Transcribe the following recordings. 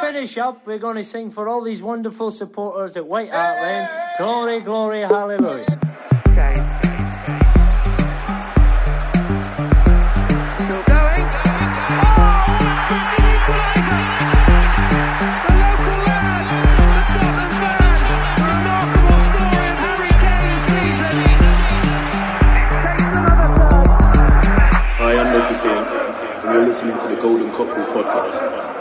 finish up, we're going to sing for all these wonderful supporters at White Hart Lane. Glory, glory, hallelujah. Okay. Still going. Hi, I'm Loki and you're listening to the Golden Cockerel podcast.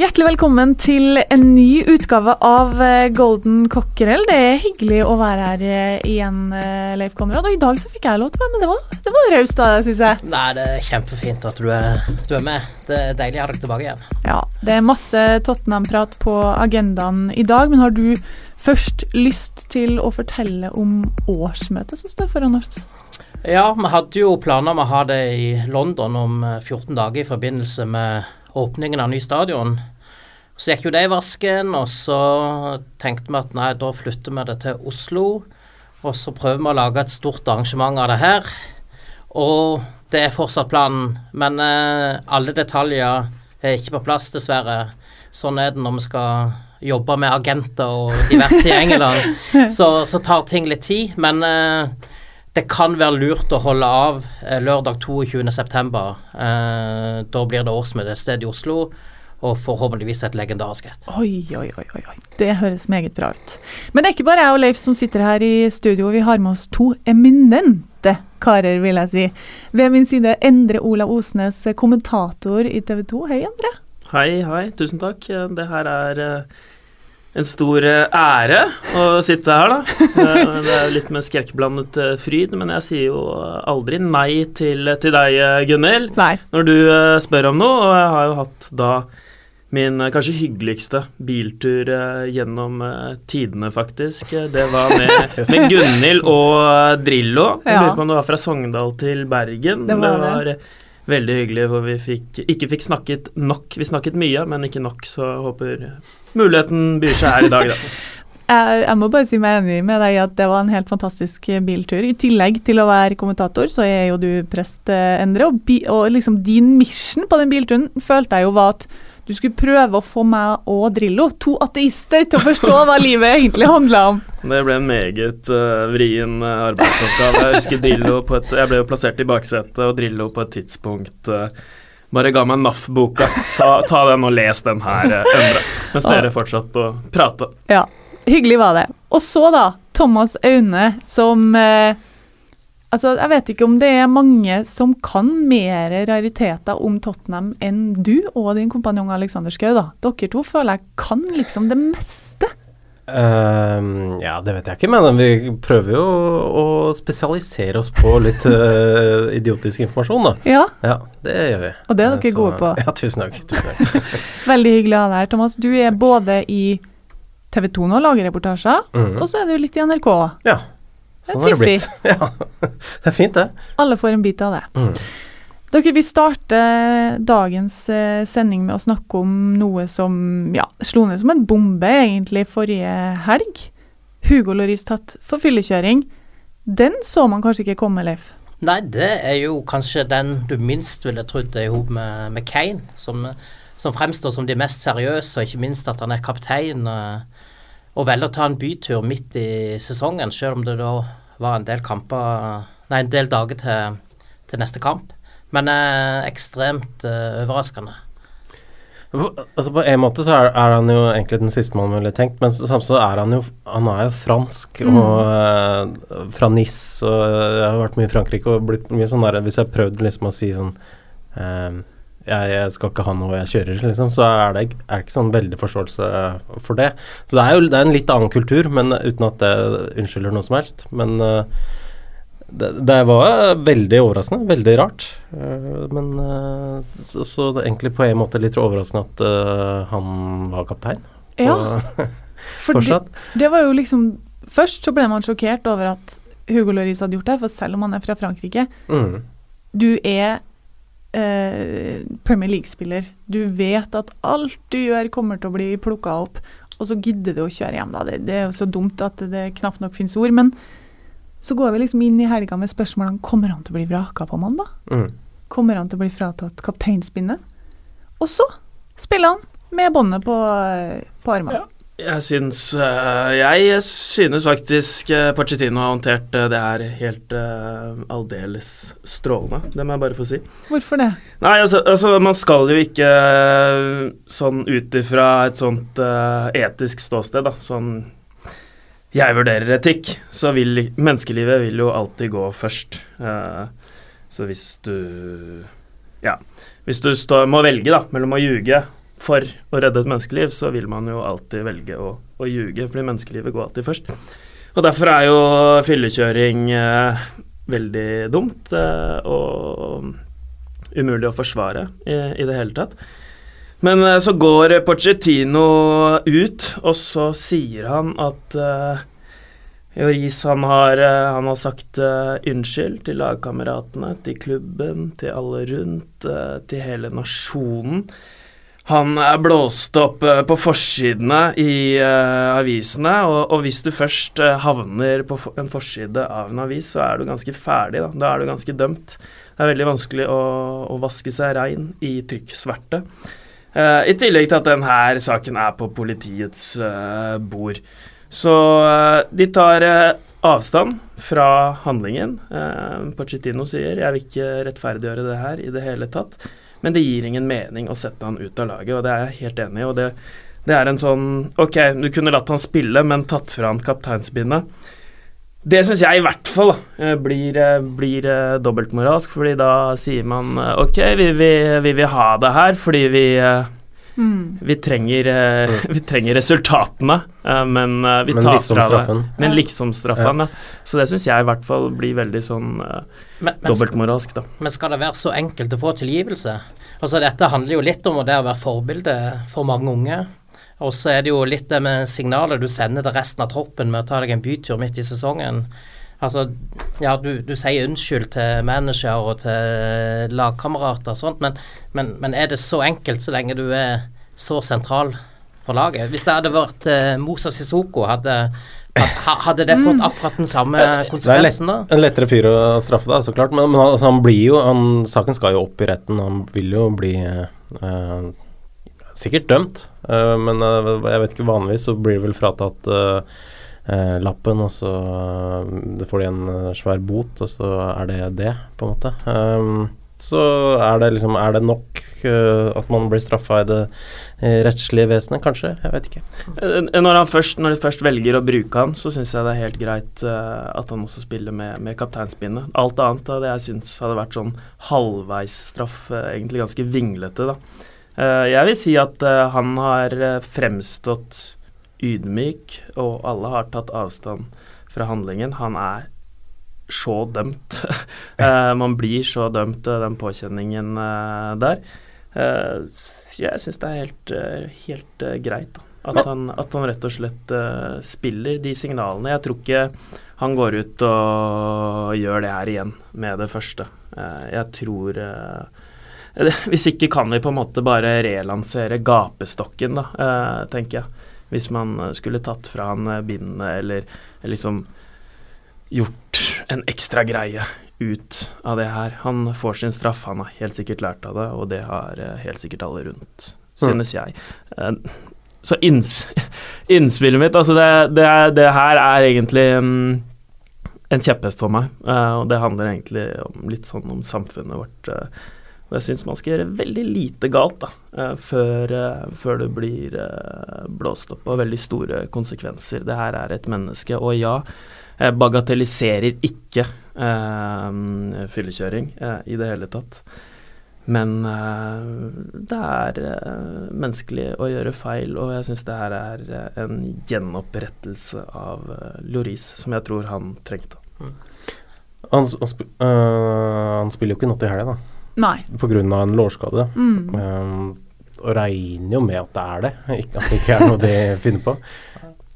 Hjertelig velkommen til en ny utgave av eh, Golden Cockerel. Det er hyggelig å være her eh, igjen, eh, Leif Konrad. Og i dag så fikk jeg lov til å være med. Det var, det var raust, da, syns jeg. Nei, det er kjempefint at du er, du er med. Det er deilig å ha deg tilbake igjen. Ja, det er masse Tottenham-prat på agendaen i dag, men har du først lyst til å fortelle om årsmøtet som står foran oss? Ja, vi hadde jo planer om å ha det i London om eh, 14 dager i forbindelse med åpningen av ny stadion. Så gikk jo det i vasken, og så tenkte vi at nei, da flytter vi det til Oslo. Og så prøver vi å lage et stort arrangement av det her. Og det er fortsatt planen, men eh, alle detaljer er ikke på plass, dessverre. Sånn er det når vi skal jobbe med agenter og diverse i England. Så, så tar ting litt tid, men eh, det kan være lurt å holde av eh, lørdag 22.9. Eh, da blir det årsmøte et sted i Oslo, og forhåpentligvis et legendarisk et. Oi, oi, oi, oi. Det høres meget bra ut. Men det er ikke bare jeg og Leif som sitter her i studio. Vi har med oss to eminente karer, vil jeg si. Ved min side Endre Olav Osnes, kommentator i TV 2. Hei, Endre. Hei, hei, tusen takk. Det her er eh, en stor eh, ære å sitte her, da. Eh, Det er jo litt med skrekkblandet eh, fryd, men jeg sier jo aldri nei til, til deg, eh, Gunhild, når du eh, spør om noe. Og jeg har jo hatt da min eh, kanskje hyggeligste biltur eh, gjennom eh, tidene, faktisk. Eh, Det var med, med Gunhild og eh, Drillo. Jeg lurer på om det var fra Sogndal til Bergen. Det var det. var eh, veldig hyggelig, for vi fikk, ikke fikk snakket nok. Vi snakket mye, men ikke nok, så håper muligheten byr seg her i dag, da. Jeg, jeg må bare si meg enig med deg i at det var en helt fantastisk eh, biltur. I tillegg til å være kommentator, så er jo du prest, eh, Endre. Og, bi, og liksom din mission på den bilturen følte jeg jo var at du skulle prøve å få meg og Drillo, to ateister, til å forstå hva livet egentlig handla om. Det ble en meget uh, vrien arbeidsoppgave. Jeg husker Drillo på et Jeg ble jo plassert i baksetet, og Drillo på et tidspunkt eh, bare ga meg NAF-boka. Ta, ta den og les den her, uh, Endre. Mens dere fortsatte å prate. Ja, hyggelig var det. Og så da, Thomas Aune som eh, Altså, jeg vet ikke om det er mange som kan mer rariteter om Tottenham enn du og din kompanjong Alexander Schou, da. Dere to føler jeg kan liksom det meste. Ehm, ja, det vet jeg ikke, men vi prøver jo å spesialisere oss på litt uh, idiotisk informasjon, da. Ja, Ja, det gjør vi. Og det er dere dere gode på. Ja, tusen takk. Tusen takk. veldig hyggelig å ha deg her, Thomas. Du er både i TV 2 nå, og lager reportasjer, Mhm. og så er du litt i NRK. Ja, Det sånn har det blitt. Ja, det er fint, det. Alle får en bit av det. Mm. Dere vil starte dagens eh, sending med å snakke om noe som ja, slo ned som en bombe egentlig forrige helg. Hugo Loris tatt for fyllekjøring. Den så man kanskje ikke komme, Leif. Nei, det er jo kanskje den du minst ville trodd er i hop med, med Kane, som, som fremstår som de mest seriøse, og ikke minst at han er kaptein. eh, Og velger å ta en bytur midt i sesongen, selv om det da var en del kamper Nei, en del dager til, til neste kamp. Men eh, ekstremt eh, overraskende. Altså På en måte så er, er han jo egentlig den siste man ville tenkt, men samtidig så er han jo Han er jo fransk og eh, fra Nis, og jeg har vært mye i Frankrike og blitt mye sånn der Hvis jeg har prøvd liksom å si sånn eh, jeg, jeg skal ikke ha noe jeg kjører, liksom, så er det, er det ikke sånn veldig forståelse for det. Så det er jo det er en litt annen kultur, men uten at det unnskylder noe som helst. Men eh, det, det var veldig overraskende, veldig rart. Eh, men eh, så, så det er egentlig på en måte litt overraskende at eh, han var kaptein. Ja, for det, det var jo liksom Først så ble man sjokkert over at Hugo Lloris hadde gjort det, for selv om han er fra Frankrike Mm. Du er eh, Premier League-spiller. Du vet at alt du gjør, kommer til å bli plukka opp, og så gidder du å kjøre hjem. da. Det, det er jo så dumt at det knapt nok finnes ord. Men så går vi liksom inn i helga med spørsmålene kommer han til å bli vraka på mandag. Mm. kommer han til å bli fratatt kapteinspinnet. Og så spiller han med båndet på, eh, på armene. Jeg syns eh, Jeg synes faktisk uh, Pochettino har håndtert eh, det her helt uh, aldeles strålende. Det må jeg bare få si. Hvorfor det? Nei, altså, altså man skal jo ikke uh, sånn ut ifra et sånt etisk ståsted, da, sånn jeg vurderer etikk, så vil menneskelivet vil jo alltid gå først. så hvis du Ja. Hvis du stå, må velge da, mellom å ljuge for å redde et menneskeliv, så vil man jo alltid velge å, å ljuge, fordi menneskelivet går alltid først. Og derfor er jo fyllekjøring uh, veldig dumt uh, og umulig å forsvare i, i det hele tatt. Men eh, så går Pochettino ut, og så sier han at uh, Joris han har, eh, han har sagt uh, unnskyld til lagkameratene, til klubben, til alle rundt, uh, til hele nasjonen. Han er blåst opp på forsidene i avisene, og, og, hvis du først havner på en forside av en avis, så er du ganske ferdig. Da, da er du ganske dømt. Det er veldig vanskelig å, å vaske seg rein i trykksverte. I tillegg til at denne saken er på politiets bord. Så uh, de tar avstand fra handlingen. Uh, Pochettino sier 'jeg vil ikke rettferdiggjøre det her i det hele tatt', men det gir ingen mening å sette han ut av laget, og det er jeg helt enig i. og det, det er en sånn Ok, du kunne latt han spille, men tatt fra han kapteinsbindet. Det syns jeg i hvert fall blir, blir dobbeltmoralsk, fordi da sier man ok, vi, vi, vi vil ha det her fordi vi Mm. Vi, trenger, uh, vi, trenger, resultatene, uh, men uh, vi men tar liksom fra det. Men liksom straffen. Ja. Så det syns jeg i hvert fall blir veldig sånn dobbeltmoralsk, da. Men skal det være så enkelt å få tilgivelse? Altså Dette handler jo litt om det å være forbilde for mange unge. Og så er det jo litt det med signalet du sender til resten av troppen med å ta deg en bytur midt i sesongen. Altså, ja, du, du, sier unnskyld til manager og til lagkamerater og sånt, men, men, men, er det så enkelt så lenge du er så sentral for laget? Hvis det hadde vært eh, Mosa Sissoko, hadde, hadde det fått akkurat den samme konsekvensen da? Det er lett, en lettere fyr å straffe, da, så klart. Men, men altså, han blir jo han, Saken skal jo opp i retten. Han vil jo bli uh, sikkert dømt, uh, men uh, jeg vet ikke, vanligvis så blir det vel fratatt eh, lappen, og så får de en svær bot, og så er det det, på en måte. Så er det liksom Er det nok at man blir straffa i det rettslige vesenet, kanskje? Jeg vet ikke. Når, først, når de først velger å bruke han, så syns jeg det er helt greit at han også spiller med, med kapteinspinnet. Alt annet av det jeg syns hadde vært sånn halvveisstraff, egentlig ganske vinglete, da. Jeg vil si at han har fremstått ydmyk, og alle har tatt avstand fra handlingen. Han er så dømt. man blir så dømt, den påkjenningen der. jeg syns det er helt, helt greit. At, han, at, han, rett og slett spiller de signalene. Jeg tror ikke han går ut og gjør det her igjen med det første. jeg tror Hvis ikke kan vi på en måte bare relansere gapestokken, da, tenker jeg hvis man eh, skulle tatt fra han eh, bindene eller, eller liksom gjort en ekstra greie ut av det her. Han får sin straff, han har helt sikkert lært av det, og det har eh, helt sikkert alle rundt, synes jeg. Så innspillet mitt, altså det, det, det, her er egentlig um, en kjepphest for meg, og det handler egentlig om, litt sånn om samfunnet vårt. Og jeg syns man skal gjøre veldig lite galt da, uh, før, uh, før, det blir uh, blåst opp og veldig store konsekvenser. Det her er et menneske, og ja, jeg bagatelliserer ikke fyllekjøring i det hele tatt. Men det er menneskelig å gjøre feil, og jeg syns det her er en gjenopprettelse av Loris, som jeg tror han trengte. Mm. Han, han, sp han, spiller jo ikke Natt til helga, da. Pga. en lårskade. Mm. Um, og regner jo med at det er det, ikke at det ikke er noe de finner på.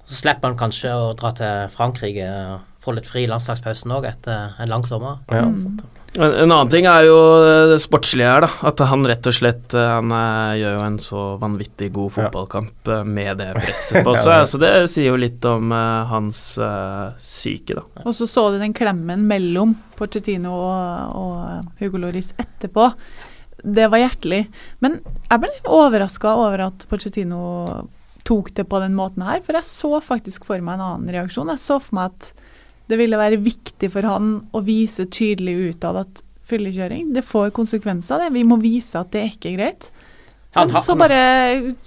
Så slipper han kanskje å dra til Frankrike få litt fri i landslagspausen òg etter en lang sommer. Ja, Mm. En, en annen ting er jo det sportslige her, da. At han rett og slett eh, Han eh, gjør jo en så vanvittig god fotballkamp ja. med det presset på Ja, seg. det- Så det sier jo litt om uh, hans uh, syke, da. Og så så du den klemmen mellom Pochettino og, og Hugo Loris etterpå. Det var hjertelig. Men jeg ble litt overraska over at Pochettino tok det på den måten her, for jeg så faktisk for meg en annen reaksjon. Jeg så for meg at det ville være viktig for han å vise tydelig utad at fyllekjøring, det får konsekvenser, det. Vi må vise at det er ikke greit. Han, Men så bare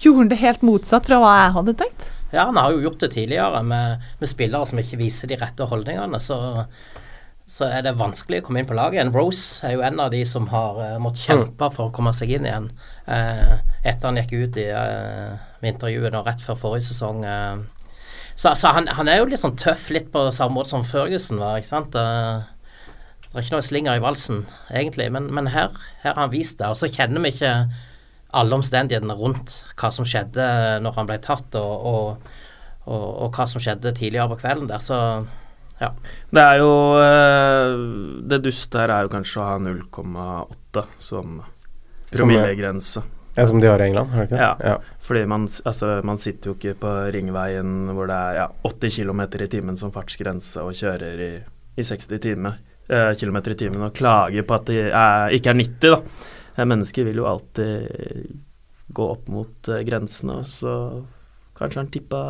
gjorde han det helt motsatt fra hva jeg hadde tenkt. Ja, han har jo gjort det tidligere med, med spillere som ikke viser de rette holdningene. Så, så er det vanskelig å komme inn på laget igjen. Rose er jo en av de som har uh, måttet kjempe for å komme seg inn igjen. uh, etter han gikk ut i uh, intervjuet og rett før forrige sesong. eh. Så så han, han er jo litt sånn tøff, litt på samme måte som Førgussen var, ikke sant. Eh, det er ikke noe slinger i valsen, egentlig, men, men her, her har han vist det. Og så kjenner vi ikke alle omstendighetene rundt hva som skjedde når han ble tatt, og, og, og, og hva som skjedde tidligere på kvelden der. Så ja. Det er jo eh, Det duste her er jo kanskje å ha 0,8 som promillegrense. Ja, som de har i England, har de ikke det? Ja. ja. Fordi man, altså, man sitter jo ikke på ringveien hvor det er ja, 80 km i timen som fartsgrense og kjører i, i 60 time, eh, km i timen og klager på at det er, ikke er 90, da. Eh, Mennesker vil jo alltid gå opp mot eh, grensene, og så kanskje han tippa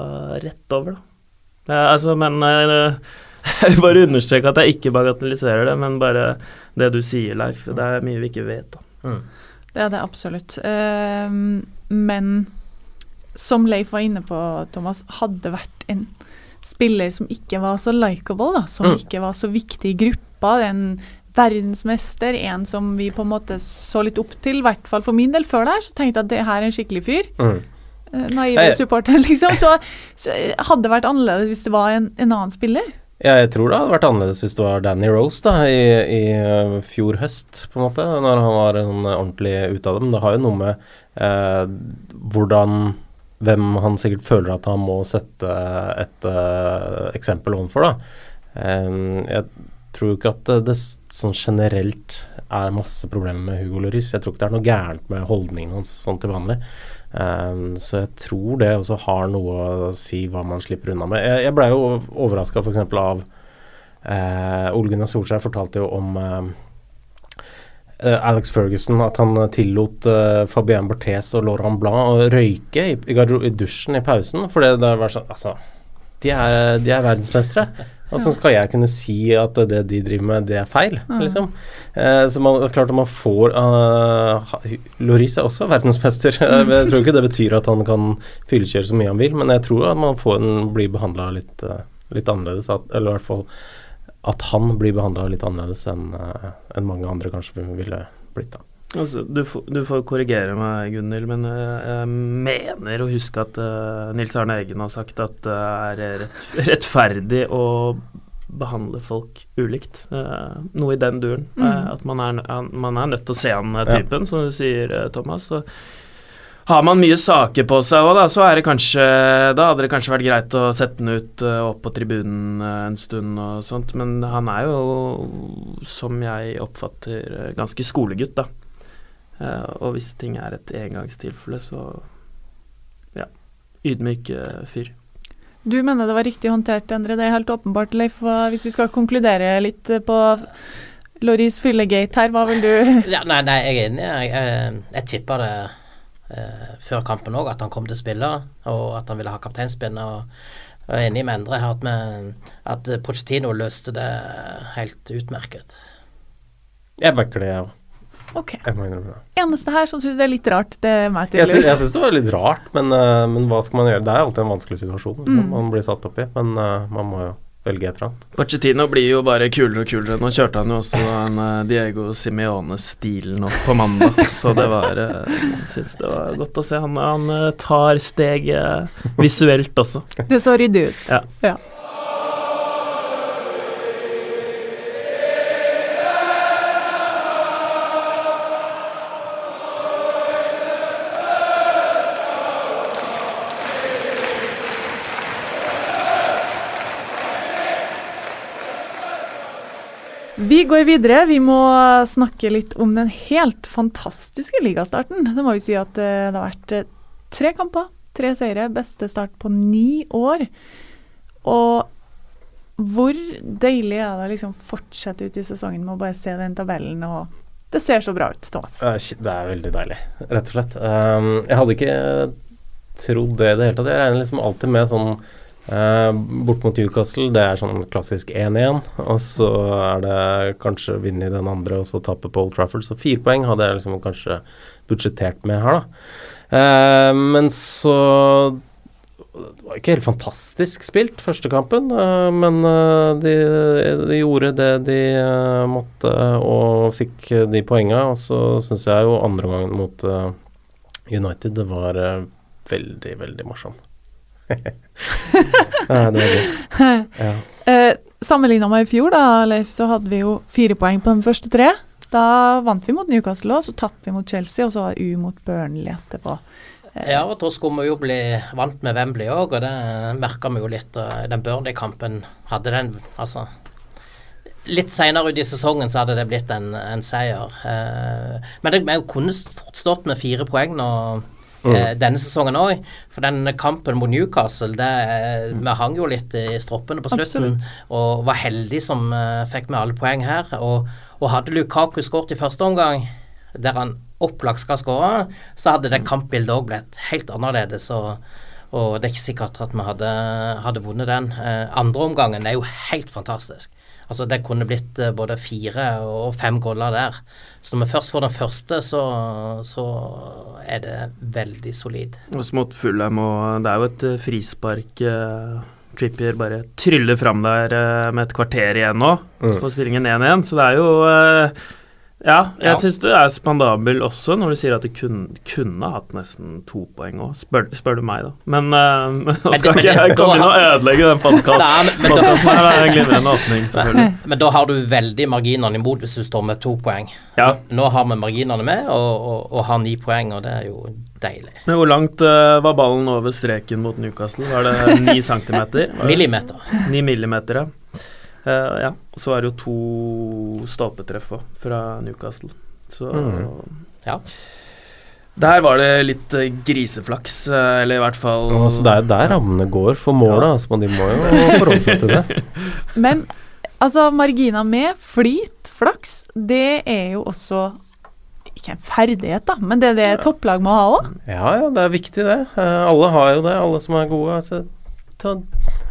rett over, da. Eh, altså, men eh, jeg vil bare understreke at jeg ikke bagatelliserer det, men bare det du sier, Leif. Det er mye vi ikke vet, da. Mm. Det er det absolutt. Ehm, men som Leif var inne på, Thomas, hadde vært en spiller som ikke var så likeable, som Mm. ikke var så viktig i gruppa, en verdensmester, en som vi på en måte så litt opp til, i hvert fall for min del før der, så tenkte jeg at det her er en skikkelig fyr. Mm. Eh, Naive supporter, liksom. Så, så hadde det vært annerledes hvis det var en, en annen spiller. Jeg tror det hadde vært annerledes hvis det var Danny Rose da, i, i uh, fjor høst, på en måte, når han var sånn ordentlig ute av det. Men det har jo noe med eh, hvordan Hvem han sikkert føler at han må sette et eh, eksempel overfor, da. Eh, jeg tror ikke at det, det sånn generelt er masse problemer med Hugo Lloris. Jeg tror ikke det er noe gærent med holdningen hans sånn til vanlig. Um, så jeg tror det også har noe å si hva man slipper unna med. Jeg, jeg blei jo overraska f.eks. av uh, Ole Gunnar Solskjær fortalte jo om eh, Alex Ferguson, at han tillot uh, Fabien Barthes og Laurent Blanc å røyke i, i, i dusjen i pausen. For det, det var sånn Altså, de er, de er verdensmestere. Så skal jeg kunne si at det de driver med, det er feil, liksom. Eh, så man, klart at man får uh, Loris er også verdensmester. Jeg tror ikke det betyr at han kan fyllekjøre så mye han vil, men jeg tror at man får en, blir behandla litt, eh, litt annerledes. At, eller i hvert fall at han blir behandla litt annerledes enn enn mange andre kanskje ville blitt. da. Altså, du, får, du får korrigere meg, Gunhild, men eh, jeg mener å huske at uh, Nils Arne Eggen har sagt at det er rett, rettferdig å behandle folk ulikt. Uh, noe i den duren. Mm. Uh, at man er, man er nødt til å se an typen, Ja. som du sier, Thomas. Så har man mye saker på seg òg, da, så er det kanskje Da hadde det kanskje vært greit å sette den ut uh, opp på tribunen uh, en stund og sånt, men han er jo, som jeg oppfatter, uh, ganske skolegutt, da. Eh, og hvis ting er et engangstilfelle, så ja. Ydmyk eh, fyr. Du mener det var riktig håndtert, Endre. Det er helt åpenbart, Leif. Hvis vi skal konkludere litt eh, på Loris fyllegate her, hva vil du Ja, nei, nei, jeg er enig. Jeg, jeg, jeg tippa det eh, før kampen òg, at han kom til å spille, og at han ville ha kapteinspinnet. Og jeg er enig med Endre her at, at Pochettino løste det helt utmerket. Jeg backer det, jeg òg. Ok. Jeg må innrømme det. Eneste her som syns det er litt rart, det er meg Jeg syns, jeg syns det var litt rart, men, eh, men hva skal man gjøre? Det er alltid en vanskelig situasjon liksom, Mm. man blir satt opp i, men eh, man må jo velge et eller annet. Pochettino blir jo bare kulere og kulere. Nå kjørte han jo også en eh, Diego Simione-stil nå på mandag, så det var Jeg syns det var godt å se. Han, han tar steget visuelt også. Det så ryddig ut. Ja. Vi går videre. Vi må snakke litt om den helt fantastiske ligastarten. Det må vi si at eh, det har vært eh, tre kamper, tre seire. Beste start på ni år. Og hvor deilig er det å liksom fortsette ut i sesongen med å bare se den tabellen og Det ser så bra ut, Thomas. Det er veldig deilig, rett og slett. Um, jeg hadde ikke trodd det i det hele tatt. Jeg regner liksom alltid med sånn uh, bort mot Newcastle, det er sånn klassisk 1-1. Og så er det kanskje vinne i den andre, og så tape på Old Trafford. Så fire poeng hadde jeg liksom kanskje budsjettert med her, da. Uh, men så det var ikke helt fantastisk spilt, første kampen, uh, men de, de, gjorde det de måtte og fikk de poenga. Og så syns jeg jo andre gangen mot United det var veldig, veldig morsom. Ja, det var gøy. Ja. Eh, Sammenligna med i fjor, da, Leif, så hadde vi jo fire poeng på de første tre. Da vant vi mot Newcastle, og så tapte vi mot Chelsea, og så var U mot Burnley etterpå. Ja, og da skulle vi jo bli vant med Wembley òg, og det merka vi jo litt. Den Burnley-kampen hadde den Altså Litt seinere ut i sesongen så hadde det blitt en, en seier. Eh, men det, vi kunne fort stått med fire poeng nå eh, denne sesongen òg. For den kampen mot Newcastle, det, vi hang jo litt i stroppene på slutten. Absolutt. Og var heldig som eh, fikk med alle poeng her. Og, og hadde Lukaku skåret i første omgang, der han opplagt skal skåre, så hadde det kampbildet òg blitt helt annerledes. Og, og det er ikke sikkert at vi hadde, hadde vunnet den. Eh, andre omgangen er jo helt fantastisk. Altså Det kunne blitt eh, både fire og fem goller der. Så når vi først får den første, så, så er det veldig solid. Også mot Fulham, og det er jo et eh, frispark eh, Trippier bare tryller fram der eh, med et kvarter igjen nå, Mm. på stillingen 1-1. Så det er jo eh, Ja, jeg Ja. syns du er spandabel også når du sier at du kun, kunne hatt nesten to poeng òg, spør, spør du meg, da. Men uh, Men- skal men- ikke jeg komme inn og ødelegge den podkasten. Men- men her er en glimrende åpning, selvfølgelig. Men da har du veldig marginene imot hvis du står med to poeng. Ja. Nå har vi marginene med og, og, og har ni poeng, og det er jo deilig. Men hvor langt uh, var ballen over streken mot Newcastle? Var det ni centimeter? Millimeter. Ni millimeter, ja. Eh, ja. Så er det jo to stolpetreff også, fra Newcastle. Så Mm. Ja. Der var det litt eh, griseflaks, eh, eller i hvert fall altså, så det er der rammene går for målet, altså, men de må jo forholde seg til det. Men altså, margina med flyt, flaks, det er jo også ikke en ferdighet, da, men det er det topplag må ha òg. Ja, ja, det er viktig det. Alle har jo det, alle som er gode. Altså, ta,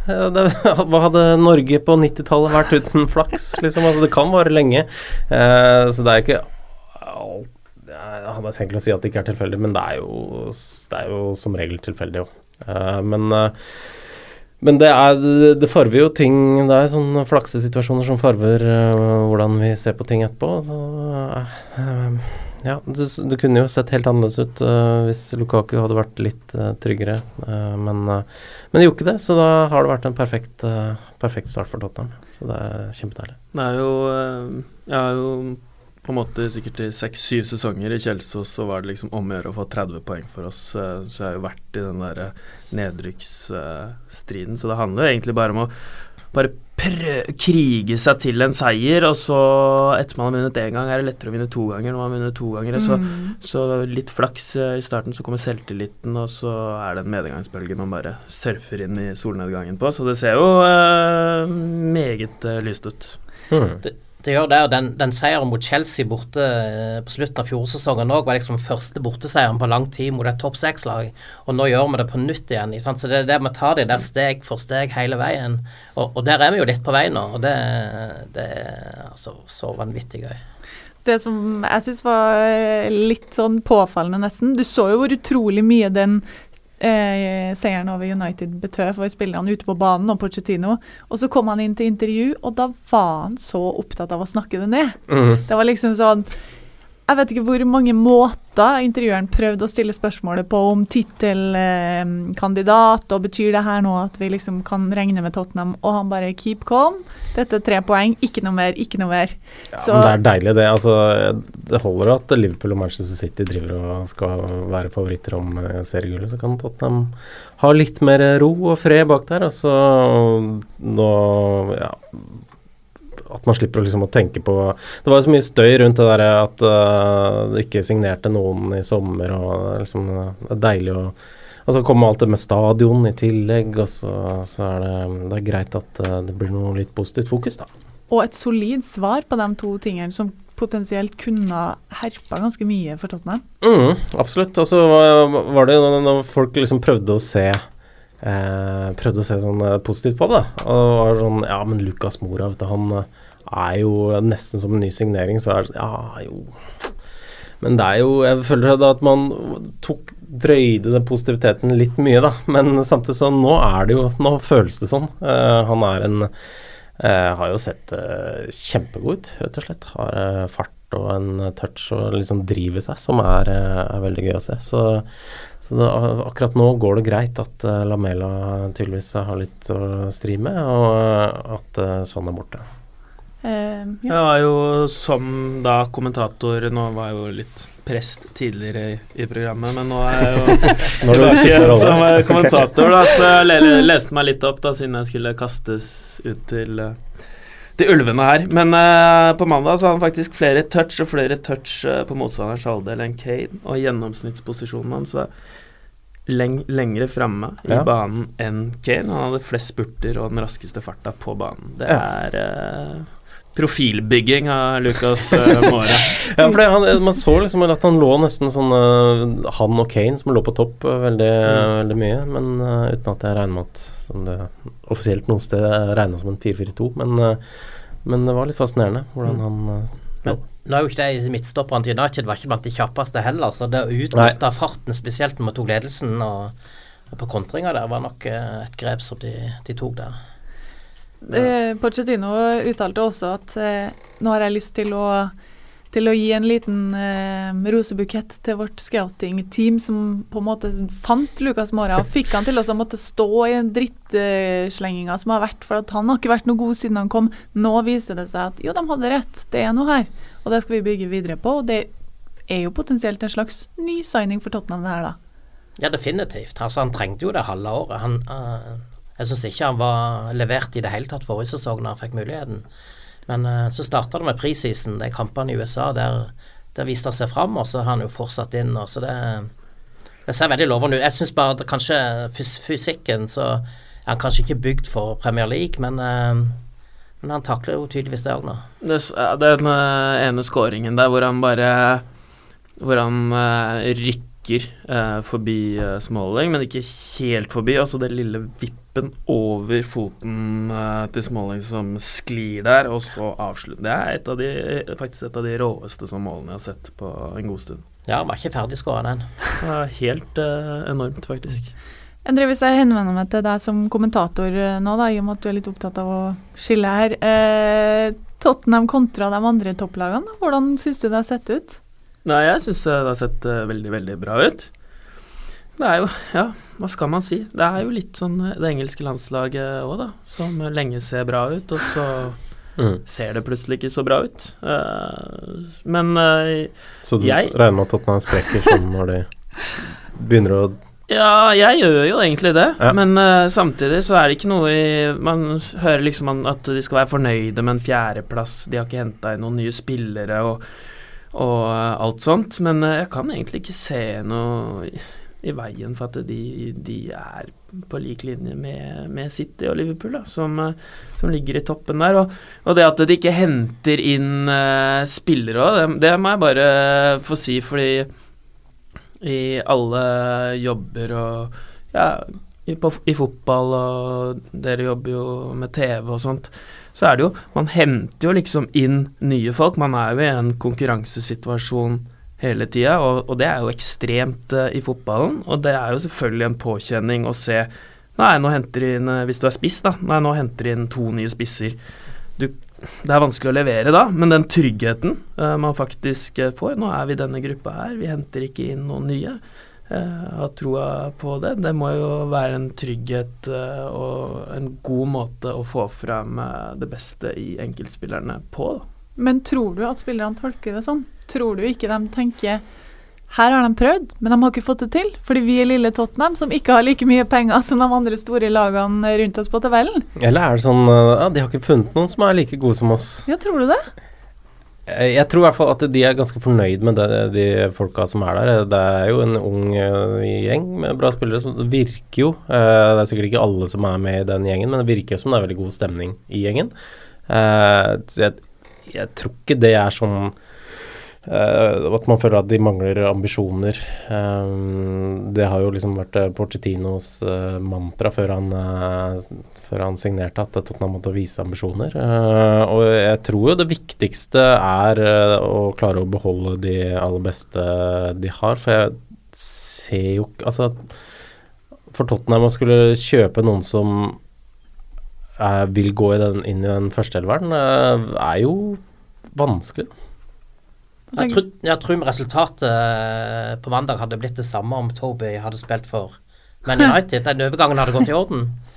hva hadde Norge på 90-tallet vært uten flaks? Liksom? Altså, det kan vare lenge. Eh, så det er ikke alt Jeg hadde tenkt å si at det ikke er tilfeldig, men det er jo, det er jo som regel tilfeldig, jo. Eh, men eh, men det, er, det farver jo ting Det er sånne flaksesituasjoner som farver hvordan vi ser på ting etterpå. Så, ja, det, det kunne jo sett helt annerledes ut uh, hvis Lukaku hadde vært litt uh, tryggere. uh, men, men det gjorde ikke det, så da har det vært en perfekt, perfekt start for Tottenham. Så det er kjempedeilig. Det er jo Jeg har jo på en måte sikkert i seks-syv sesonger i Kjelsås så var det liksom om å gjøre å få 30 poeng for oss. Så jeg har jo vært i den der nedrykksstriden. Så det handler jo egentlig bare om å bare prø krige seg til en seier, og så etter man har vunnet én gang, er det lettere å vinne to ganger. Når man har vunnet to ganger, så, så litt flaks eh, i starten, så kommer selvtilliten, og så er det en medgangsbølge man bare surfer inn i solnedgangen på. Så det ser jo eh, meget eh, lyst ut. Mm. Det gjør det, og den, den seieren mot Chelsea borte eh, på slutten av fjorårssesongen var liksom første borteseieren på lang tid mot et topp seks-lag. Og nå gjør vi det på nytt igjen. Så det er det vi tar det der steg for steg hele veien. Og, og der er vi jo litt på vei nå, og det, det er altså så vanvittig gøy. Det som jeg syns var eh, litt sånn påfallende, nesten Du så jo hvor utrolig mye den eh, seieren over United betød for spillerne ute på banen og Pochettino. Og så kom han inn til intervju, og da var han så opptatt av å snakke det ned. Mm. Det var liksom sånn Jeg vet ikke hvor mange måter intervjueren prøvde å stille spørsmålet på om tittelkandidat, og betyr det her nå at vi liksom kan regne med Tottenham? Og han bare keep calm. Dette er tre poeng, ikke noe mer, ikke noe mer. Ja, Så- men det er deilig, det. Altså, det holder at Liverpool og Manchester City driver og skal være favoritter om eh, seriegullet. Så kan Tottenham ha litt mer ro og fred bak der. Altså, nå ja, at man slipper liksom å tenke på Det var jo så mye støy rundt det der at uh, det ikke signerte noen i sommer, og liksom, det er deilig å og så kommer alt det med stadion i tillegg, og så, så er det, det er greit at uh, det blir noe litt positivt fokus, da. Og et solid svar på de to tingene som potensielt kunne herpa ganske mye for Tottenham. Mm, absolutt. Og så var det jo når folk liksom prøvde å se eh, Prøvde å se sånn eh, positivt på det. Og var sånn Ja, men Lukas Mora, vet du, han eh, er jo nesten som en ny signering, så er det sånn Ja, jo Men det er jo Jeg føler da at man tok drøyde den positiviteten litt mye, da. Men samtidig så nå er det jo Nå føles det sånn. Eh, han er en eh, Har jo sett eh, kjempegod ut, rett og slett. Har fart og en touch og liksom driver seg, som er, er veldig gøy å se. Så så det, akkurat nå går det greit at uh, Lamela tydeligvis har litt å stri med, og uh, at uh, sånn er borte. Uh, ja. Jeg var jo som da kommentator Nå var jeg jo litt prest tidligere i, i programmet, men nå er jeg jo tilbake som kommentator, da, så jeg leste meg litt opp da, siden jeg skulle kastes ut til til ulvene her. Men uh, på mandag så har han faktisk flere touch og flere touch uh, på motstanderens halvdel enn Kane. Og gjennomsnittsposisjonen hans var leng lengre framme i ja. banen enn Kane. Han hadde flest spurter og den raskeste farta på banen. Det ja. er uh, profilbygging av Lucas Måre. ja, for han, man så liksom at han lå nesten sånn Han og Kane som lå på topp veldig, mm. veldig mye, men uten at jeg regner med at som det offisielt noen sted regna som en 4-4-2. Men, eh, men, det var litt fascinerende hvordan han mm. men, nå er jo ikke det midtstopperne til United var ikke blant de kjappeste heller, så det å utnytte farten, spesielt når man tok ledelsen og, og på kontringa der, var nok eh, et grep som de, de tok der. Ja. Pochettino uttalte også at eh, nå har jeg lyst til å til å gi en liten eh, rosebukett til vårt scouting-team, som på en måte fant Lukas Mora og fikk han til å måtte stå i den drittslenginga som har vært, for at han har ikke vært noe god siden han kom. Nå viser det seg at jo, de hadde rett, det er noe her, og det skal vi bygge videre på. og det er jo potensielt en slags ny signing for Tottenham, det her, da. Ja, definitivt. Altså, han trengte jo det halve året. Han, uh, jeg syns ikke han var levert i det hele tatt forrige sesong da han fikk muligheten. Men uh, så starta det med preseason, de kampene i USA. Der, der viste han seg fram, og så har han jo fortsatt inn. og så det, det ser veldig lovende ut. Jeg syns bare at kanskje fysikken så er han kanskje ikke bygd for Premier League, men, uh, men han takler jo tydeligvis det òg nå. Det, den uh, ene skåringen der hvor han bare Hvor han rykker forbi Smalling, men ikke helt forbi. Altså det lille vippen over foten eh, til Smalling som sklir der, og så avslutter. Det er et de, faktisk et av de råeste som målene jeg har sett på en god stund. Ja, var ikke ferdig skåra den. Helt uh, enormt, faktisk. Endre, hvis jeg henvender meg til deg som kommentator eh, nå, da, i og med at du er litt opptatt av å skille her. Eh, Tottenham kontra de andre topplagene, hvordan syns du det har sett ut? Nei, jeg syns det har sett uh, veldig, veldig bra ut. Det er jo Ja, hva skal man si? Det er jo litt sånn eh, det engelske landslaget òg, da. Som lenge ser bra ut, og så mm. ser det plutselig ikke så bra ut. Uh, men uh, Så du jeg regner med at Tottenham sprekker sånn når de begynner å ja, jeg gjør jo egentlig det, ja. men uh, samtidig så er det ikke noe i Man hører liksom at de skal være fornøyde med en fjerdeplass, de har ikke henta inn noen nye spillere og, og alt sånt, men jeg kan egentlig ikke se noe i veien for at de, de er på lik linje med, med City og Liverpool, da, som, som, ligger i toppen der. Og, og, det at de ikke henter inn uh, spillere òg, det, det, må jeg bare få si, fordi i alle jobber og ja, i, på, i fotball, og dere jobber jo med TV og sånt, så er det jo Man henter jo liksom inn nye folk. Man er jo i en konkurransesituasjon hele tida, og, og, det er jo ekstremt uh, i fotballen. Og det er jo selvfølgelig en påkjenning å se Nei, nå henter de inn, uh, hvis du er spiss, da. Nei, nå henter de inn to nye spisser. Du, det er vanskelig å levere da, men den tryggheten uh, man faktisk får Nå er vi i denne gruppa her, vi henter ikke inn noen nye. Har troa på det. Det må jo være en trygghet og en god måte å få frem det beste i enkeltspillerne på. Men tror du at spillerne tolker det sånn? Tror du ikke de tenker her har de prøvd, men de har ikke fått det til. Fordi vi er lille Tottenham, som ikke har like mye penger som de andre store lagene rundt oss på tabellen. Eller er det sånn ja, de har ikke funnet noen som er like gode som oss? Ja, tror du det? Jeg, jeg tror i hvert fall at de er ganske fornøyd med det, de folka som er der. Det er jo en ung uh, gjeng med bra spillere. Så det virker jo uh, Det er sikkert ikke alle som er med i den gjengen, men det virker som det er veldig god stemning i gjengen. Jeg, jeg, tror ikke det er sånn at man føler at de mangler ambisjoner. det har jo liksom vært Porcettinos mantra før han før han signerte at Tottenham måtte vise ambisjoner. Uh, og jeg tror jo det viktigste er uh, å klare å beholde de aller beste de har. For jeg ser jo ikke Altså, for Tottenham å skulle kjøpe noen som uh, vil gå i den, inn i den første førsteelveren, er jo vanskelig. Jeg tror, jeg tror resultatet på mandag hadde blitt det samme om Toby hadde spilt for Man United. Den overgangen hadde gått i orden.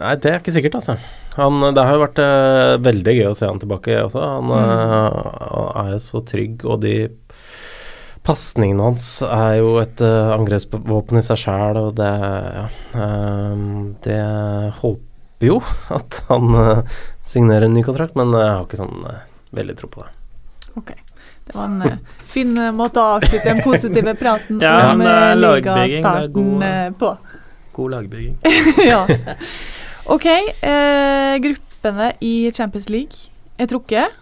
Nei, det er ikke sikkert, altså. Han, det har jo vært uh, veldig gøy å se han tilbake også. Han uh, er jo så trygg, og de pasningene hans er jo et uh, angrepsvåpen i seg sjæl, og det Ja. det håper jo at han signerer en ny kontrakt, men jeg har ikke sånn veldig tro på det. Ok. Det var en fin måte å avslutte den positive praten ja, om ligastarten på. God lagbygging. ja. Ok, eh, gruppene i Champions League er trukket.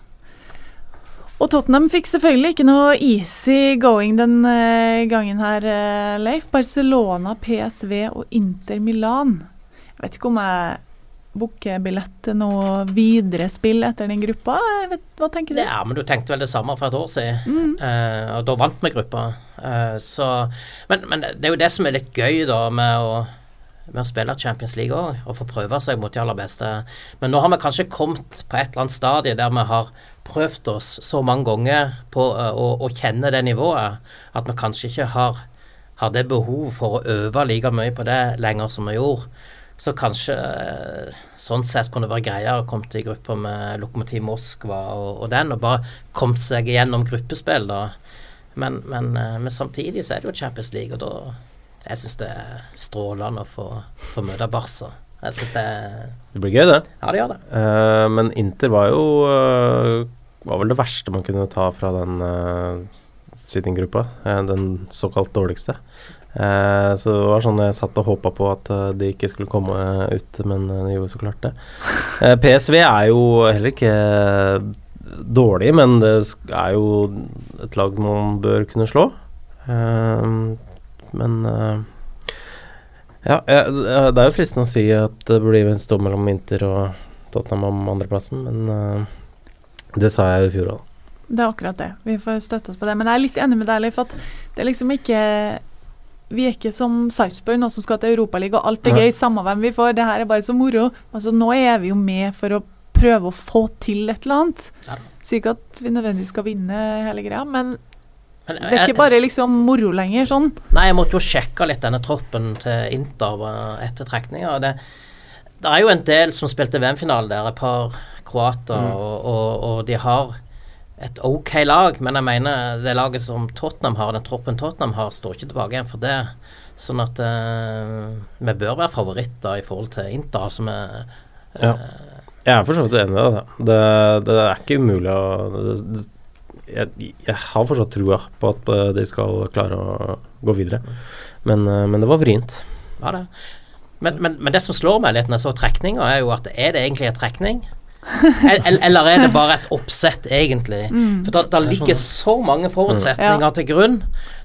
Og Tottenham fikk selvfølgelig ikke noe easy going den gangen her, Leif. Barcelona, PSV og Inter Milan. Jeg vet ikke om jeg booker billett til noe videre spill etter den gruppa. Vet, hva tenker du? Ja, men du tenkte vel det samme for et år siden, mm. uh, og da vant vi gruppa. så, men, men, det er jo det som er litt gøy da med å med å spille Champions League òg, og få prøve seg mot de aller beste. Men nå har vi kanskje kommet på et eller annet stadie der vi har prøvd oss så mange ganger på uh, å, å, kjenne det nivået, at vi kanskje ikke har, har, det behov for å øve like mye på det lenger som vi gjorde. Så kanskje uh, sånn sett kunne det være greiere å komme til gruppa med Lokomotiv Moskva og, og, den, og bare kommet seg gjennom gruppespill, da. Men, men, uh, men samtidig så er det jo Champions League, og da jeg syns det er strålende å få, få møte Barca. Jeg synes det Det blir gøy, det. Ja, det gjør det. Uh, men Inter var jo uh, Var vel det verste man kunne ta fra den uh, sitting-gruppa. den såkalt dårligste. Så det var sånn jeg satt og håpa på at de ikke skulle komme ut, men de gjorde så klart det. PSV er jo heller ikke dårlig, men det er jo et lag man bør kunne slå. Men uh, ja, det er jo fristende å si at det blir en stå mellom Inter og Tottenham om andreplassen, men det sa jeg i fjor òg. Det er akkurat det. Vi får støtte oss på det. Men jeg er litt enig med deg, Leif, at det er liksom ikke vi er ikke som Sarpsborg nå som skal til Europaligaen, og alt er gøy, samme hvem vi får. Det her er bare så moro. Altså, nå er vi jo med for å prøve å få til et eller annet. Ja. Sier ikke at vi nødvendigvis skal vinne hele greia, men men, det er ikke bare liksom moro lenger, sånn? Nei, jeg måtte jo sjekke litt denne troppen til Inter etter trekninga. Det, det, er jo en del som spilte VM-finale der, et par kroater, mm. og, og, og, de har et ok lag, men jeg mener det laget som Tottenham har, den troppen Tottenham har, står ikke tilbake igjen for det. Sånn at uh, vi bør være favoritter i forhold til Inter, altså vi uh, ja. Jeg er for så vidt enig. Altså. Det, det, er ikke umulig å det, jeg, jeg har fortsatt trua på at eh, de skal klare å gå videre. Men, uh, men det var vrient. Ja, det. Men, men, men, det som slår meg litt når jeg så trekninga, er jo at er det egentlig en trekning? Eller er det bare et oppsett, egentlig? Mm. For det ligger sånn. så mange forutsetninger til grunn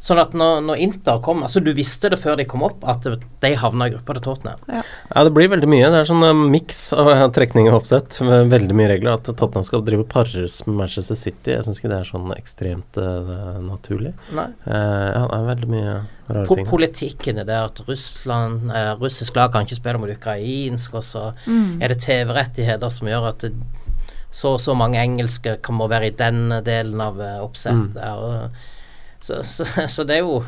Sånn at når, når, Inter kom Altså, du visste det før de kom opp, at de havna i gruppa til Tottenham. Ja. ja. det blir veldig mye. Det er sånn uh, miks av trekning og oppsett med veldig mye regler. At Tottenham skal drive pares med Manchester City, jeg syns ikke det er sånn ekstremt uh, naturlig. Nei. Uh, ja, det er veldig mye rare po ting. Politikken er det at Russland, russisk lag kan ikke spille mot ukrainsk, og så mm. er det TV-rettigheter som gjør at det, så og så mange engelske kan må være i den delen av oppsettet. Mm. Så, så, så, det er jo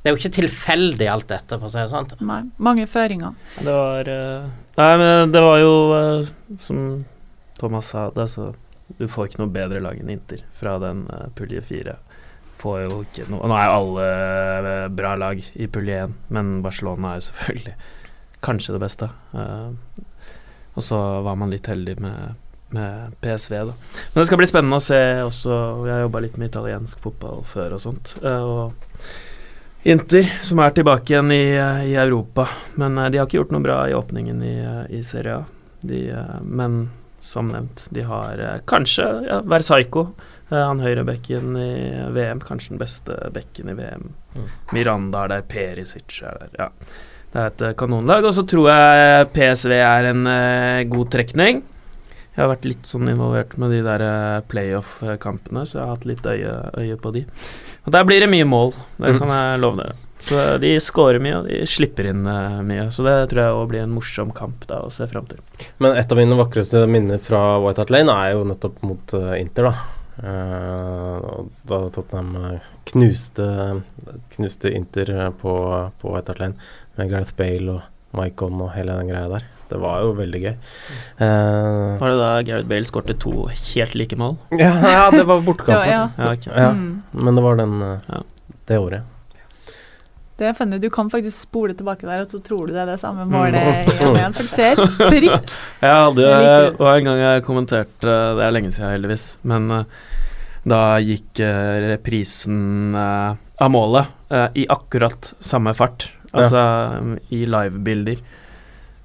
det er jo ikke tilfeldig alt dette, for å si det sånn. Nei, mange føringer. Det var uh, Nei, men det var jo uh, som Thomas sa, det, så du får ikke noe bedre lag enn Inter fra den uh, pulje fire. får jo ikke noe Nå er jo alle eh, bra lag i pulje 1, men Barcelona er jo selvfølgelig kanskje det beste. Uh, og så var man litt heldig med, med PSV, da. Men det skal bli spennende å se også. Jeg har jobba litt med italiensk fotball før og sånt. eh, og Inter, som er tilbake igjen i, i Europa. Men eh, de har ikke gjort noe bra i åpningen i, eh, i Serie A. De, eh, men som nevnt, de har eh, kanskje ja, Versaico. eh, han høyrebekken i VM, kanskje den beste bekken i VM. Mm. Miranda er der, Perisic er der. Ja. Det er et eh, kanonlag. Og så tror jeg PSV er en eh, god trekning. Jeg har vært litt sånn involvert med de der eh, playoff-kampene, så jeg har hatt litt øye, øye på de. Og der blir det mye mål, det Mm. kan jeg love dere. Så de scorer mye, og de slipper inn eh, mye. Så det tror jeg òg blir en morsom kamp da å se fram til. Men et av mine vakreste minner fra White Hart Lane er jo nettopp mot eh, Inter, da. Da Tottenham knuste, knuste Inter på, på White Hart Lane med Gareth Bale og Maicon og hele den greia der. Det var jo veldig gøy. Uh, Var det da Gareth Bale skårte to helt like mål? ja, ja, det var bortekampen. Ja, ja. Ja, ok. Ja, Mm. Men det var den eh, Ja. det året. Det er funny. Du kan faktisk spole tilbake der, og så tror du det er det samme Mm. målet igjen igjen. For du ser prikk. Hadde Det var en gang jeg kommenterte Det er lenge siden, heldigvis. Men eh, da gikk reprisen av målet i akkurat samme fart. Altså eh, i livebilder.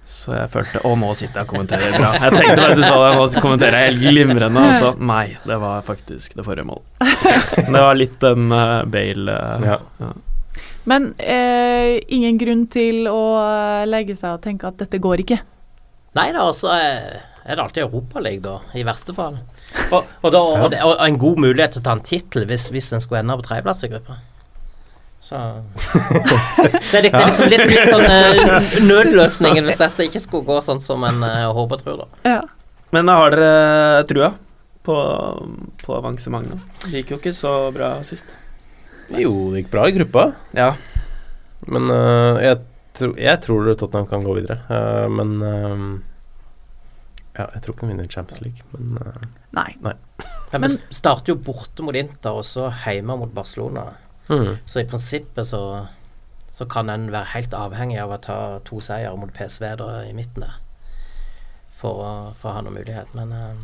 Så jeg følte Å, nå sitter jeg og kommenterer bra. Jeg tenkte faktisk hva nå kommenterer jeg helt glimrende, og så nei, det var faktisk det forrige målet. Det var litt den uh, Bale uh, Ja. Men eh, ingen grunn til å eh, legge seg og tenke at dette går ikke. Nei da, altså er er det alltid Europaliga, da, i verste fall. Og, og, da, og, og en god mulighet til å ta en tittel hvis, hvis en skulle ende på tredjeplass i gruppa. Så Det er litt, liksom litt, litt sånn uh, nødløsningen hvis dette ikke skulle gå sånn som en uh, håper og tror, da. Ja. Men har dere trua på, på avansementet? Det gikk jo ikke så bra sist. Jo, det gikk bra i gruppa. Ja, Men uh, jeg, tro, jeg tror Tottenham kan gå videre. Uh, men uh, Ja, jeg tror ikke de vinner Champions League, men øh, Nei. Men, Men- starter jo borte mot Inter, og så hjemme mot Barcelona. Mm. Så i prinsippet så, så kan en være helt avhengig av å ta to seier mot PSV da i midten der. For, å- for å ha noen mulighet. Men eh,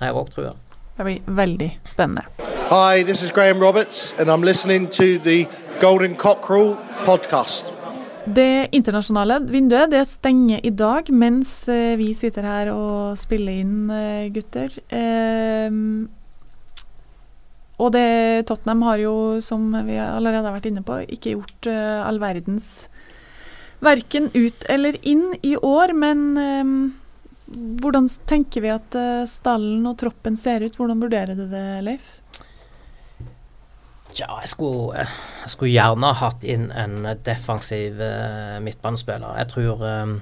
jeg har òg trua. Det blir veldig spennende. Hi, this is Graham Roberts, and I'm listening to the Golden Cockerel podcast. Det internasjonale vinduet det stenger i dag mens eh, vi sitter her og spiller inn, eh, gutter. Ehm, og det Tottenham har jo, som vi allerede har vært inne på, ikke gjort uh, all verdens verken ut eller inn i år. Men um, hvordan tenker vi at uh, stallen og troppen ser ut? Hvordan vurderer du det, Leif? Ja, jeg skulle, jeg skulle gjerne hatt inn en defensiv uh, midtbanespiller. Jeg tror um,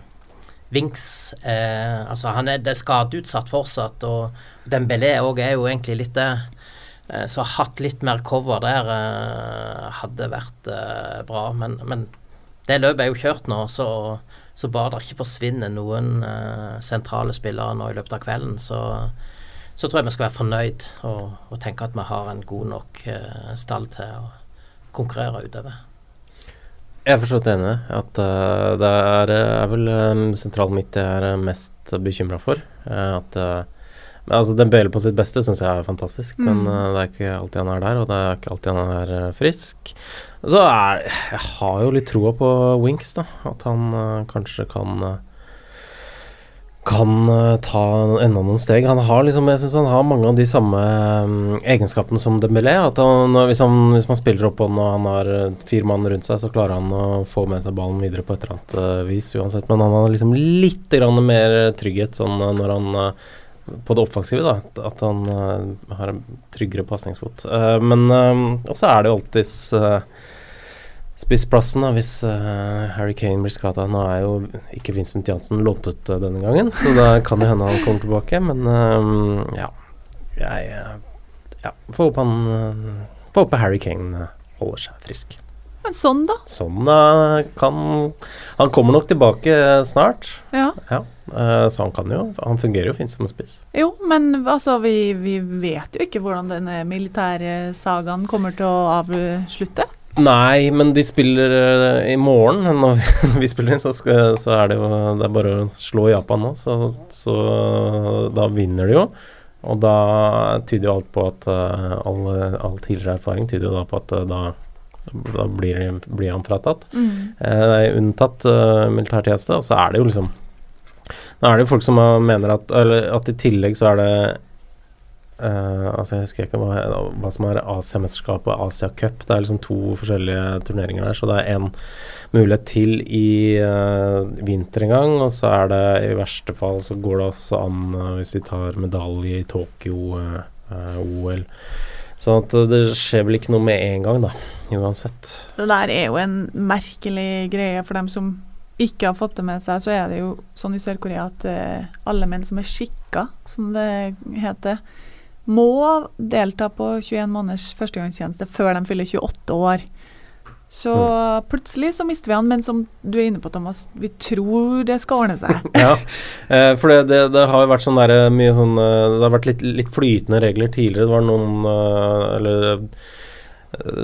Vinks eh, Altså, han er, skadeutsatt fortsatt, og Dembélé er jo egentlig litt det. Eh, så hatt litt mer cover der eh, hadde vært eh, bra. Men, men det løpet er jo kjørt nå, så, så bare det ikke forsvinner noen sentrale spillere nå i løpet av kvelden, så så tror jeg vi skal være fornøyd og, og tenke at vi har en god nok stall til å konkurrere utover. Jeg er forstått enig at uh, det er, er vel um, sentral midt jeg er mest bekymra for. Uh, at øh, men altså Dembele på sitt beste syns jeg er fantastisk, men Mm. øh, det er ikke alltid han er der, og det er ikke alltid han er uh, frisk. Så er Jeg har jo litt troa på Winks, da. At han uh, kanskje kan øh, kan ta enda noen steg. Han har liksom, jeg synes han har mange av de samme um, egenskapene som Dembélé. At han, hvis, han, hvis man spiller opp på og han har fire mann rundt seg, så klarer han å få med seg ballen videre på et eller annet vis uansett. Men han har liksom litt grann mer trygghet sånn når han øh, på det offensive, da. At, han uh, har en tryggere pasningsfot. Uh, men uh, Og så er det jo alltids spissplassen da, hvis eh, Harry Kane blir skada. Nå er jo ikke Vincent Jansen lånt ut eh, denne gangen, så da kan det hende han kommer tilbake. Men eh, ja Jeg eh, ja, får håpe han eh, Får håpe Harry Kane eh, holder seg frisk. Men sånn, da. Sånn da kan Han kommer nok tilbake snart. Ja. Ja. Eh, så han kan jo Han fungerer jo fint som spiss. Jo, men altså, vi, vi vet jo ikke hvordan denne militære sagaen kommer til å avslutte. Nei, men de spiller eh, i morgen. Når vi, når vi spiller inn, så, skal, så er det jo Det er bare å slå Japan nå, så, så da vinner de jo. Og da tyder jo alt på at eh, all, all tidligere erfaring tyder jo da på at da, da blir, blir han fratatt. Mm. Eh, unntatt uh, militærtjeneste, og så er det jo liksom Nå er det jo folk som mener at at i tillegg så er det Uh, Altså Jeg husker ikke hva, hva som er Asiamesterskapet og Asia Cup. Det er liksom to forskjellige turneringer der, så det er en mulighet til i uh, vinter en gang. Og så er det i verste fall så går det også an uh, hvis de tar medalje i Tokyo eh, eh, OL. Sånn at det skjer vel ikke noe med en gang, da. Uansett. Det der er jo en merkelig greie for dem som ikke har fått det med seg. Så er det jo sånn i Sør-Korea at eh, alle menn som er skikka, som det heter, må delta på 21 måneders førstegangstjeneste før de fyller 28 år. Så plutselig så mister vi han, men som du er inne på, Thomas, vi tror det skal ordne seg. Ja, eh, for det, det, det har vært sånn der eh, mye sånn eh, Det har vært litt, litt flytende regler tidligere. Det var noen Eller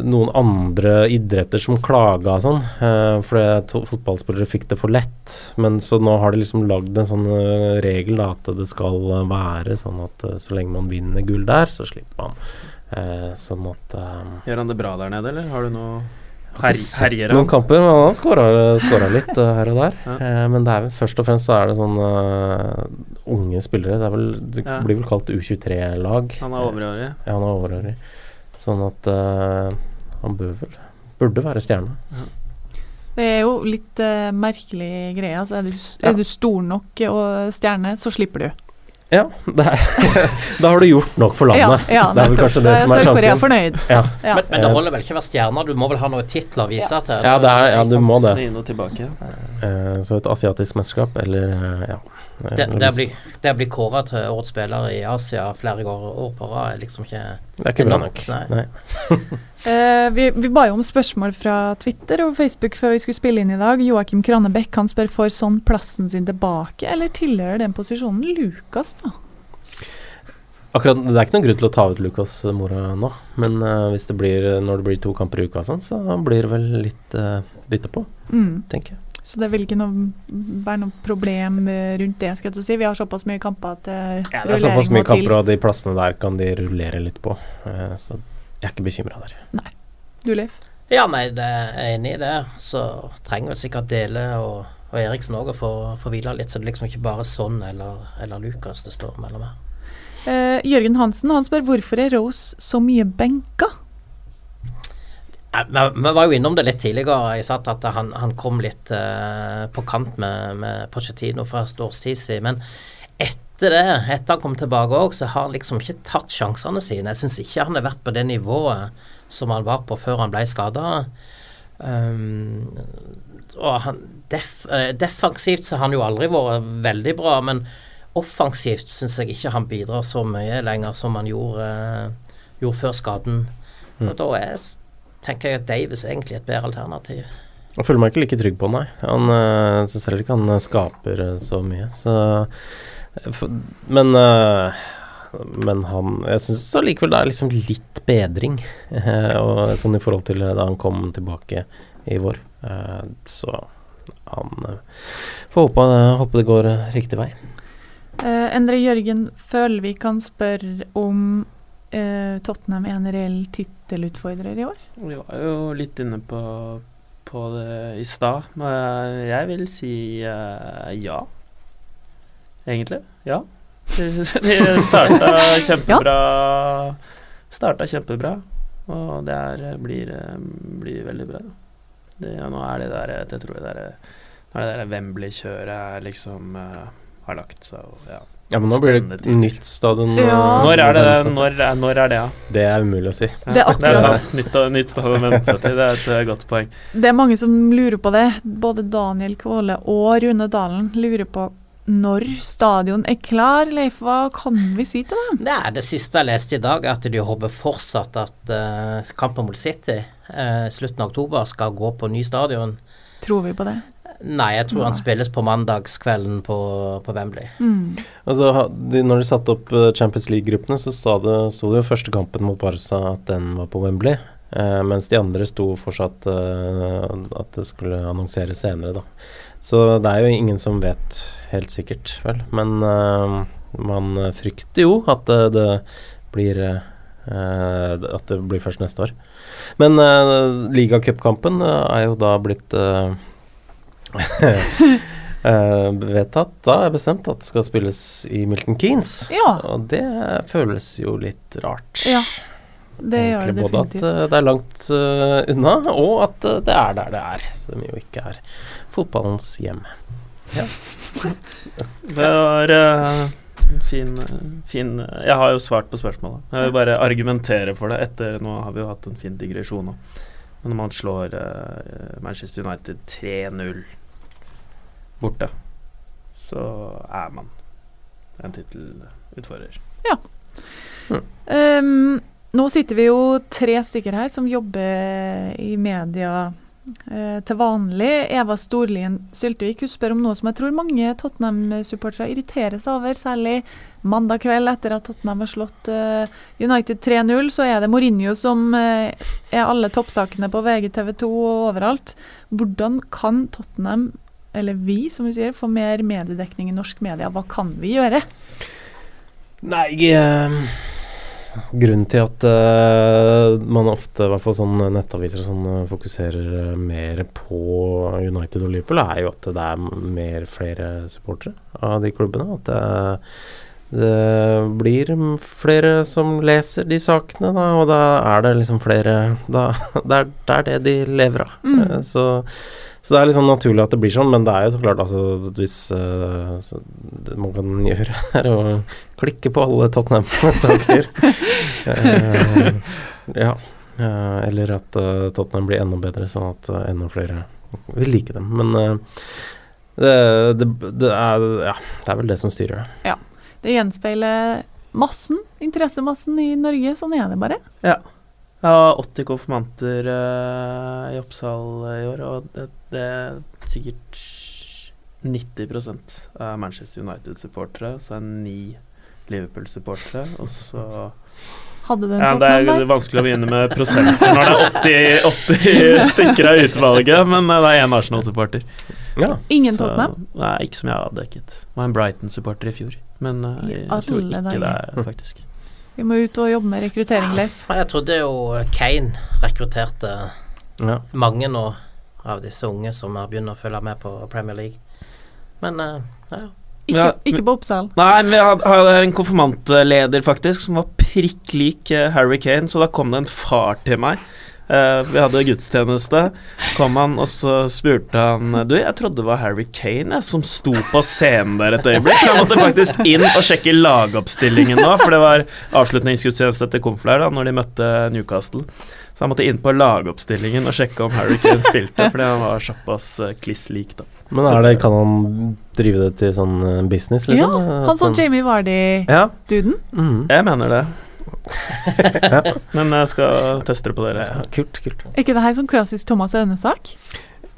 noen andre idretter som klaga og sånn, eh, fordi fotballspillere fikk det for lett. Men så nå har de liksom lagd en sånn eh, regel da, at det skal eh, være sånn at så lenge man vinner gull der, så slipper man. Eh, sånn at eh, Gjør han det bra der nede, eller har du noe her, Herjer noen kamper, men han skåra litt her og der. Ja. Eh, men det er vel først og fremst så er det sånn unge spillere. Det, vel, det Ja. blir vel kalt U23-lag. Han er overårig. Ja, han er overårig. Sånn at uh, han bør vel Burde være stjerne. Det er jo litt uh, merkelig greie. Altså, er, du, Ja. er du stor nok og stjerne, så slipper du. Ja, det er, da har du gjort nok for landet. Ja, ja det er vel kanskje det som er Sør-Korea er tanken. fornøyd. Ja. Ja. Men, men det holder vel ikke å være stjerne, du må vel ha noen titler å vise til? ja, det er, ja, du må det. Eh, så et asiatisk mesterskap, eller eh, ja. Det, det, blir, det blir kåra til årets spiller i Asia flere år, år på rad er liksom ikke det er ikke bra nok. Nei. Nei. Eh, vi, vi ba jo om spørsmål fra Twitter og Facebook før vi skulle spille inn i dag. Joakim Kranebekk han spør får sånn plassen sin tilbake, eller tilhører den posisjonen Lukas, da? Akkurat, Det er ikke noen grunn til å ta ut Lukas Mora nå, men uh, hvis det blir, når det blir to kamper i uka, sånn, så blir det vel litt uh, bytte på, Mm. tenker jeg. Så det vil ikke noe, være noe problem eh, rundt det, skal jeg si. Vi har såpass mye kamper at eh, Ja, det er såpass mye kamper, og de plassene der kan de rullere litt på. eh, så jeg er ikke bekymra der. Nei. Du, Leif? Ja, nei, det er enig i det. Så trenger vel sikkert Dele og, og Eriksen òg å få, få hvile litt, så det er liksom ikke bare sånn eller, eller Lukas det står mellom her. Eh, Jørgen Hansen han spør hvorfor er Rose så mye benka? Vi var jo innom det litt tidligere, jeg satt at han, han kom litt uh, på kant med, med Pochettino fra et års tid siden. Men etter det, etter han kom tilbake òg, så har han liksom ikke tatt sjansene sine. Jeg syns ikke han har vært på det nivået som han var på før han ble skada. Um, og han def, eh, defensivt så har han jo aldri vært veldig bra, men offensivt syns jeg ikke han bidrar så mye lenger som han gjorde, uh, gjorde før skaden. Mm. Og da er, tenker jeg at Davis er egentlig et bedre alternativ. Jeg føler meg ikke like trygg på, nei. Han uh, syns heller ikke han eh, skaper eh, så mye, så eh, for, Men eh, men han Jeg syns allikevel det er liksom litt bedring, eh, og sånn i forhold til eh, da han kom tilbake i vår. Eh, så han eh, får håpe, håpe det går eh, riktig vei. Uh, Endre Jørgen Følvik kan spørre om eh, Tottenham en reell tittelutfordrer i år. Vi var jo litt inne på, på det i stad, men jeg vil si eh, ja. Egentlig. Ja. De, starta kjempebra. Starta kjempebra, og det er, blir, blir veldig bra. Det, ja, nå er det der Jeg tror det der, er det der Wembley-kjøret liksom uh, har lagt seg og ja. Ja, men nå blir det tider. nytt stadion. Ja. Når er det. Når er, når er det, ja? Det er umulig å si. ja Det er akkurat- det er sant. Nytt, nytt stadion å seg til. Det er et eh, godt poeng. Det er mange som lurer på det. Både Daniel Kvåle og Rune Dalen lurer på når stadion er klar. Leif, hva kan vi si til dem? Det er det siste jeg leste i dag, er at de håper fortsatt at uh, kampen mot City uh, slutten av oktober skal gå på ny stadion. Tror vi på det? Nei, jeg tror han spilles på mandagskvelden på, på Wembley. Mm. Altså, de, når de satte opp eh, Champions League-gruppene, så sto det, sto det jo første kampen mot Barca at den var på Wembley. Eh, mens de andre sto fortsatt eh, at det skulle annonseres senere, da. Så det er jo ingen som vet helt sikkert, vel. Men eh, man frykter jo at det, det blir eh, At det blir først neste år. Men uh, ligacupkampen uh, er jo da blitt eh, eh, vedtatt, da er bestemt at det skal spilles i Milton Keynes. Ja, Og det føles jo litt rart. ja. Det gjør det definitivt Både at eh, det er langt uh, unna, og at eh, det er der det er. Som jo ikke er fotballens hjem. Det var fin, fin Jeg har jo svart på spørsmålet. Jeg vil bare argumentere for det etter Nå har vi jo hatt en fin digresjon nå. Men når man slår uh, Manchester United 3-0 borte, så er man en tittelutfordrer. Ehm, nå sitter vi jo tre stykker her som jobber i media uh, til vanlig. Eva Storlien Syltevik hun spør om noe som jeg tror mange Tottenham-supportere irriterer seg over, særlig mandag kveld etter at Tottenham har slått uh, United 3-0. Så er det Mourinho som uh, er alle toppsakene på VGTV2 og overalt. Hvordan kan Tottenham, eller vi som du sier, få mer mediedekning i norsk media? Hva kan vi gjøre? Nei, eh, grunnen til at man ofte, i hvert fall sånn nettaviser og sånn, fokuserer mer på United og Liverpool, er jo at det er mer flere supportere av de klubbene. At det, det blir flere som leser de sakene, da, og da er det liksom flere da, Det er det, er det de lever av. Mm. Eh, Så så det er sånn naturlig at det blir sånn, men det er jo så klart altså, hvis eh, så Det man kan gjøre, er å klikke på alle Tottenham-saker. Eh, ja. eh, eller at uh, Tottenham blir enda bedre, sånn at uh, enda flere vil like dem. Men uh, det, det, det, er, ja, det er vel det som styrer det. Det gjenspeiler massen, interessemassen i Norge. Sånn er det bare. Jeg har 80 konfirmanter uh, i Oppsal i år, og det, det er sikkert 90 er Manchester United-supportere, så er ni Liverpool-supportere, og så Hadde du en Ja, det Tottenham er vanskelig å begynne med prosenter når det er 80, 80 stykker av utvalget, men eh, det er én Arsenal-supporter. Ja. Ingen Så- Tottenham? Nei, ikke som jeg har avdekket. Var en Brighton-supporter i fjor, men eh, I jeg tror ikke ikke det er faktisk. Vi må ut og jobbe med rekruttering, Leif. Ja, jeg trodde jo Kane rekrutterte Ja. mange nå av disse unge som har begynt å følge med på Premier League. Men eh, ja. Ikke, Ja, ikke på Oppsal. Nei, vi har, en konfirmantleder faktisk som var prikk lik eh, Harry Kane, så da kom det en far til meg. Eh, vi hadde gudstjeneste. Kom han, og så spurte han Du, jeg trodde det var Harry Kane jeg, som sto på scenen der et øyeblikk. Så jeg måtte faktisk inn og sjekke lagoppstillingen nå, for det var avslutningsgudstjeneste etter Conflair da når de møtte Newcastle. Så jeg måtte inn på lagoppstillingen og sjekke om Harry Kane spilte, fordi han var såpass uh, kliss lik, da. Men er det, kan han drive det til sånn business, business, Ja, liksom? han At sånn Jamie Vardy-duden. Ja. Mm. Jeg mener det. Men jeg skal teste det på dere. ja. Kult, kult. Er ikke det her sånn klassisk Thomas Aune-sak?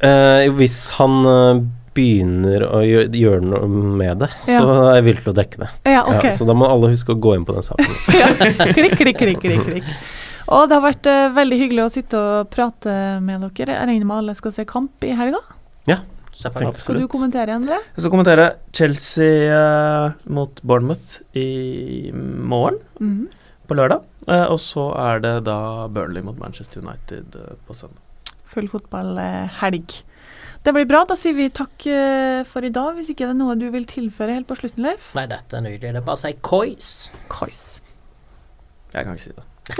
Eh, hvis han eh, begynner å gjøre, gjøre noe med det, så er jeg villig til å dekke det. Ja, ok. Ja, så da må alle huske å gå inn på den saken. Ja, klikk, klikk, klikk, klikk, klikk. Og det har vært uh, veldig hyggelig å sitte og prate med dere. Jeg regner med alle skal se kamp i helga. Ja. Skal du kommentere, Endre? Jeg skal kommentere Chelsea uh, mot Bournemouth i morgen, Mhm. På lørdag. Eh, og så er det da Burnley mot Manchester United eh, på søndag. Full fotballhelg. Det blir bra. Da sier vi takk eh, for i dag. Hvis ikke det er noe du vil tilføre helt på slutten, Leif? Nei, dette er nydelig. Det er bare å si kois. Kois. Jeg kan ikke si det.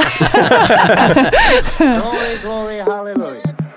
Glory, glory, hallelujah.